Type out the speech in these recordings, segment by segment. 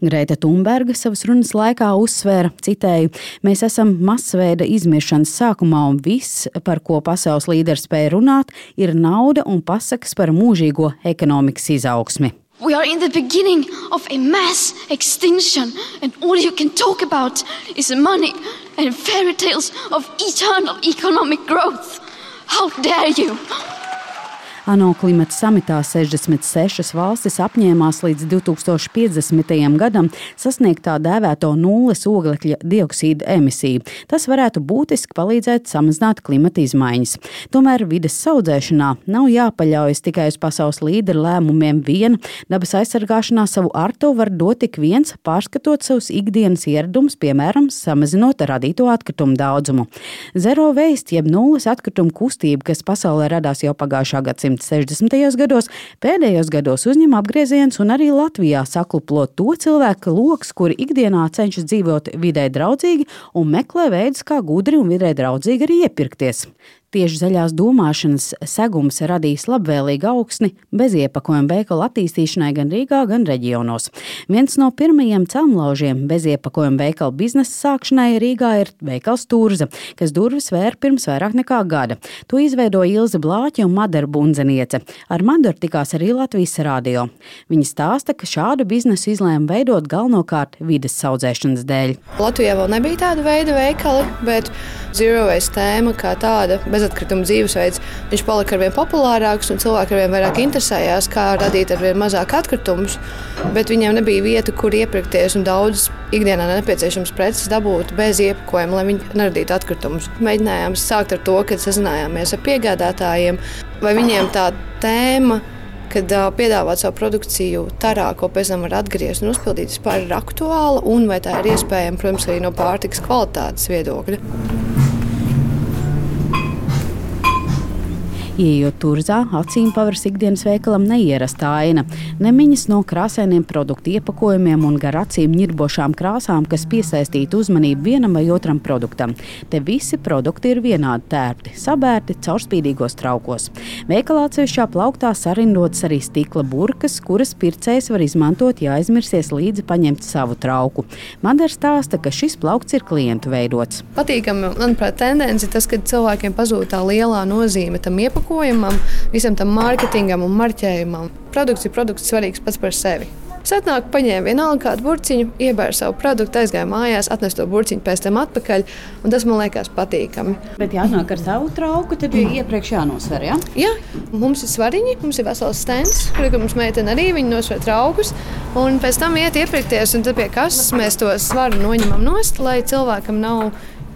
Greta Thunberga savas runas laikā uzsvēra, citēju, mēs esam masveida izmiešanas sākumā un viss, par ko pasaules līderi spēja runāt, ir nauda un pasakas par mūžīgo ekonomikas izaugsmi. We are in the beginning of a mass extinction, and all you can talk about is money and fairy tales of eternal economic growth. How dare you! ANO klimata samitā 66 valstis apņēmās līdz 2050. gadam sasniegt tā dēvēto nulles oglekļa dioksīda emisiju. Tas varētu būtiski palīdzēt samazināt klimata izmaiņas. Tomēr vides audzēšanā nav jāpaļaujas tikai uz pasaules līderu lēmumiem vien. Dabas aizsargāšanā savu arto var dot tik viens, pārskatot savus ikdienas ieradumus, piemēram, samazinot radīto atkritumu daudzumu. Zero waste, jeb nulles atkritumu kustība, kas pasaulē radās jau pagājušā gadsimta 60. gados, pēdējos gados uzņem apgriezienus un arī Latvijā sakluplo to cilvēku lokus, kuri ikdienā cenšas dzīvot vidē draudzīgi un meklē veidus, kā gudri un vidē draudzīgi arī iepirkties. Tieši zaļās domāšanas segums radīs labvēlīgu augsni bez iepakojuma veikalu attīstīšanai gan Rīgā, gan reģionos. Viens no pirmajiem celmlaužiem bez iepakojuma veikalu biznesa sākšanai Rīgā ir veikals Turza, kas durvis vēra pirms vairāk nekā gada. To izveidoja Ilze Blāķa un Madara Bunzeniece. Ar Madaru tikās arī Latvijas rādio. Viņa stāsta, ka šādu biznesu izlēma veidot galvenokārt vides audzēšanas dēļ. Latvijā vēl nebija tāda veida veikali, bet zero waste tēma kā tāda bezatkrituma dzīvesveids, viņš palika ar vien populārāks un cilvēki ar vien vairāk interesējās, kā radīt ar vien mazāk atkritumus. Bet viņiem nebija vieta, kur iepirkties un daudz ikdienā nepieciešams preces dabūt bez iepakojuma, lai viņi neradītu atkritumus. Mēģinājām sākt ar to, kad sazinājāmies ar piegādātājiem, vai viņiem tā tēma kad uh, piedāvāt savu produkciju tarā, ko pēc tam var atgriezt un uzpildīt, vispār ir aktuāla un vai tā ir iespējama, protams, arī no pārtikas kvalitātes viedokļa. Iejot turzā, acīm paveras ikdienas veikalam neierasta aina. Nemiņas no krāsainiem produktu iepakojumiem un gar acīm ņirbošām krāsām, kas piesaistītu uzmanību vienam vai otram produktam. Te visi produkti ir vienādi tērpti, sabērti caurspīdīgos traukos. Veikalā atsevišķā plauktā sarindotas arī stikla burkas, kuras pircējs var izmantot, ja aizmirsies līdzi paņemt savu trauku. Madara stāsta, ka šis plaukts ir klientu veidots. Patīkami, manuprāt, tendence ir tas, ka cilvēkiem pazūd tā lielā nozīme tam iepakojumam pakojumam, visam tam mārketingam un marķējumam. Produkts ir produkts svarīgs pats par sevi. Satnāk, paņēma vienalga kādu burciņu, iebēra savu produktu, aizgāja mājās, atnesa to burciņu pēc tam atpakaļ. Tas man liekas patīkami. Bet, ja atnāk ar savu trauku, tad ir iepriekš jānosver. Ja? Jā, mums ir svariņi, mums ir vesels stends, kur mums meitene arī nosver traukus. Un pēc tam iet iepirkties, un tad pie kases mēs to svaru noņemam nost, lai cilvēkam nav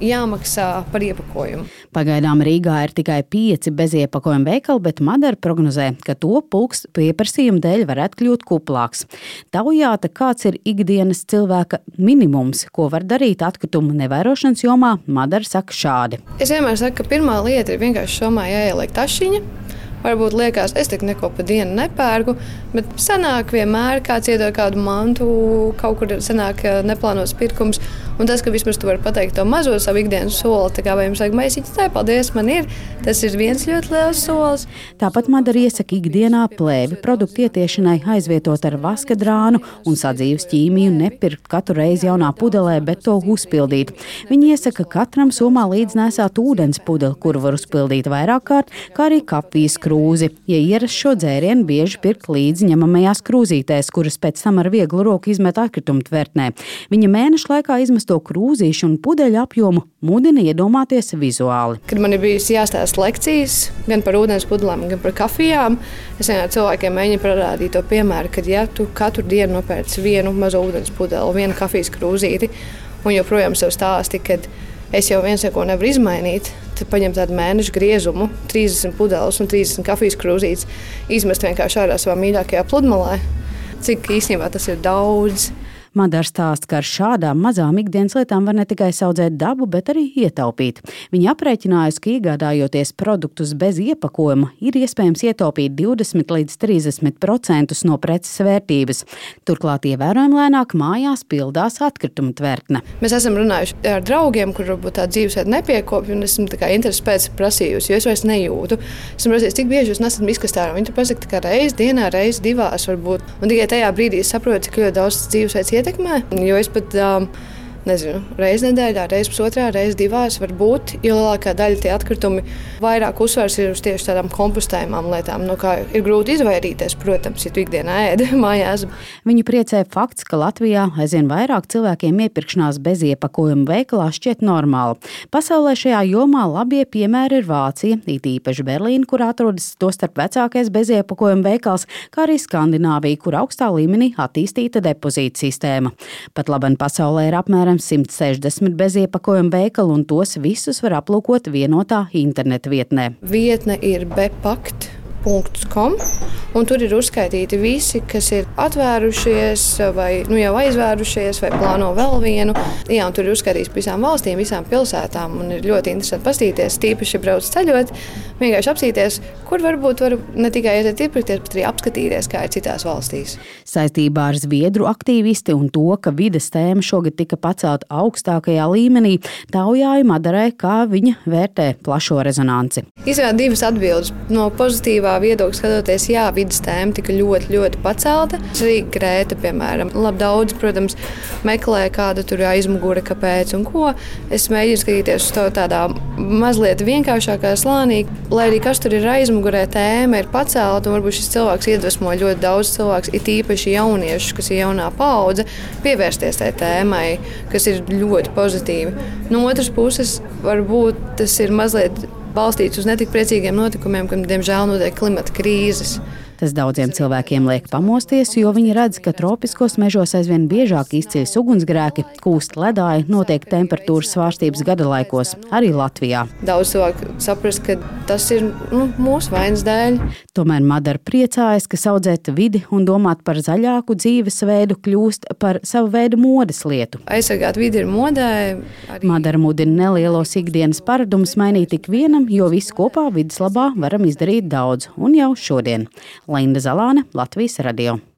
jāmaksā par iepakojumu. Pagaidām Rīgā ir tikai pieci beziepakojuma veikali, bet Madara prognozē, ka to pulks pieprasījuma dēļ varētu kļūt kuplāks. Taujāta, kāds ir ikdienas cilvēka minimums, ko var darīt atkritumu nevērošanas jomā, Madara saka šādi. Es vienmēr saku, ka pirmā lieta ir vienkārši somā jāieliek tašiņa. Varbūt liekas, es tik neko pa dienu nepērku, bet sanāk vienmēr kāds iedod kādu mantu, kaut kur sanāk neplānots pirkums. Un tas, ka vismaz tu vari pateikt to mazo savu ikdienas soli, kā vai jums vajag maisiņu, tā paldies, man ir. Tas ir viens ļoti liels solis. Tāpat Madara iesaka ikdienā plēvi produktu ietiešanai aizvietot ar vaska drānu un sadzīves ķīmiju, nepirkt katru reizi jaunā pudelē, bet to uzpildīt. Viņi iesaka katram somā līdz nesāt ūdens pudeli, kuru var uzpildīt vairāk kārt, kā arī kafijas krūzi. Ja ierast šo dzērienu, bieži pirkt līdzi ņemamajās krūzītēs, kuras pēc tam ar vieglu roku izmet atkritumu tvertnē. Viņa mēneša laikā izmet izmesto krūzīšu un pudeļu apjomu mudina iedomāties vizuāli. Kad man ir bijusi jāstāsta lekcijas gan par ūdens pudelēm, gan par kafijām, es vienmēr cilvēkiem mēģinu parādīt to piemēru, ka ja tu katru dienu nopērci vienu mazo ūdens pudeli, vienu kafijas krūzīti un joprojām sev stāsti, ka es jau viens neko nevaru izmainīt, tad paņem tādu mēnešu griezumu, 30 pudeles un 30 kafijas krūzītes, izmest vienkārši ārā savā mīļākajā pludmalē. Cik īstenībā tas ir daudz. Madara stāsta, ka ar šādām mazām ikdienas lietām var ne tikai audzēt dabu, bet arī ietaupīt. Viņa aprēķinājusi, ka iegādājoties produktus bez iepakojuma, ir iespējams ietaupīt 20 līdz 30% no preces vērtības. Turklāt ievērojami lēnāk mājās pildās atkrituma tvertne. Mēs esam runājuši ar draugiem, kur varbūt tā dzīvesveida nepiekopja, un esmu interesi pēc prasījusi, jo es vairs nejūtu. Esmu prasījis, cik bieži jūs nesat miskastā, un viņi tur pasaka, ka reizes dienā, reizes divās varbūt. Un tikai tajā brīdī saprotu, cik ļoti daudz dzīvesveids ietekmē. Jo es pat um, nezinu, reizē nedēļā, reizē pusotrā, reizē divās, var būt. Jo lielākā daļa tie atkritumi vairāk uzsvars ir uz tieši tādām kompostējumām lietām. No kā ir grūti izvairīties, protams, ja tu ikdienā ēdi mājās. Viņu priecē fakts, ka Latvijā aizvien vairāk cilvēkiem iepirkšanās bez iepakojuma veikalā šķiet normāla. Pasaulē šajā jomā labie piemēri ir Vācija, it īpaši Berlīna, kur atrodas to starp vecākais beziepakojuma veikals, kā arī Skandināvija, kur augstā līmenī attīstīta depozīta sistēma. Pat labi pasaulē ir apmēram apmēram 160 beziepakojuma veikalu, un tos visus var aplūkot vienotā interneta vietnē. Vietne ir bepakt Com, un tur ir uzskaitīti visi, kas ir atvērušies, vai nu, jau aizvērušies, vai plāno vēl vienu. Jā, tur ir uzskaitīts visām valstīm, visām pilsētām. Ir ļoti interesanti paskatīties, tīpaši brauc ceļot, vienkārši apsīties, kur varbūt var ne tikai iet iepirkties, bet arī apskatīties, kā ir citās valstīs. Saistībā ar Zviedru aktīvisti un to, ka vides tēma šogad tika pacelta augstākajā līmenī, taujāja Madarai, kā viņa vērtē plašo rezonanci. Izvēlēt divas atbildes no pozitīvā viedokļa skatoties, jā, vidas tēma tika ļoti, ļoti pacelta. Arī Grēta, piemēram, labi daudz, protams, meklē, kāda tur ir aizmugure, kāpēc un ko. Es mēģinu skatīties uz to tādā mazliet vienkāršākā slānī, lai arī kas tur ir aizmugurē, tēma ir pacelta, un varbūt šis cilvēks iedvesmo ļoti daudz cilvēku, it īpaši jauniešus, kas ir jaunā paudze, pievērsties tai tēmai, kas ir ļoti pozitīvi. No otras puses, varbūt tas ir mazliet balstīts uz netik priecīgiem notikumiem, kad, diemžēl, notiek klimata krīzes. Tas daudziem cilvēkiem liek pamosties, jo viņi redz, ka tropiskos mežos aizvien biežāk izceļas ugunsgrēki, kūst ledāji, notiek temperatūras svārstības gada laikos, arī Latvijā. Daudz cilvēku saprast, ka tas ir nu, mūsu vainas dēļ. Tomēr Madara priecājas, ka audzēt vidi un domāt par zaļāku dzīvesveidu kļūst par savu veidu modes lietu. Aizsargāt vidi ir modē. Arī... Madara mudina nelielos ikdienas paradumus mainīt tik vienam, jo visi kopā vidas labā varam izdarīt daudz, un jau šodien. Linda Zalāne, Latvijas radio.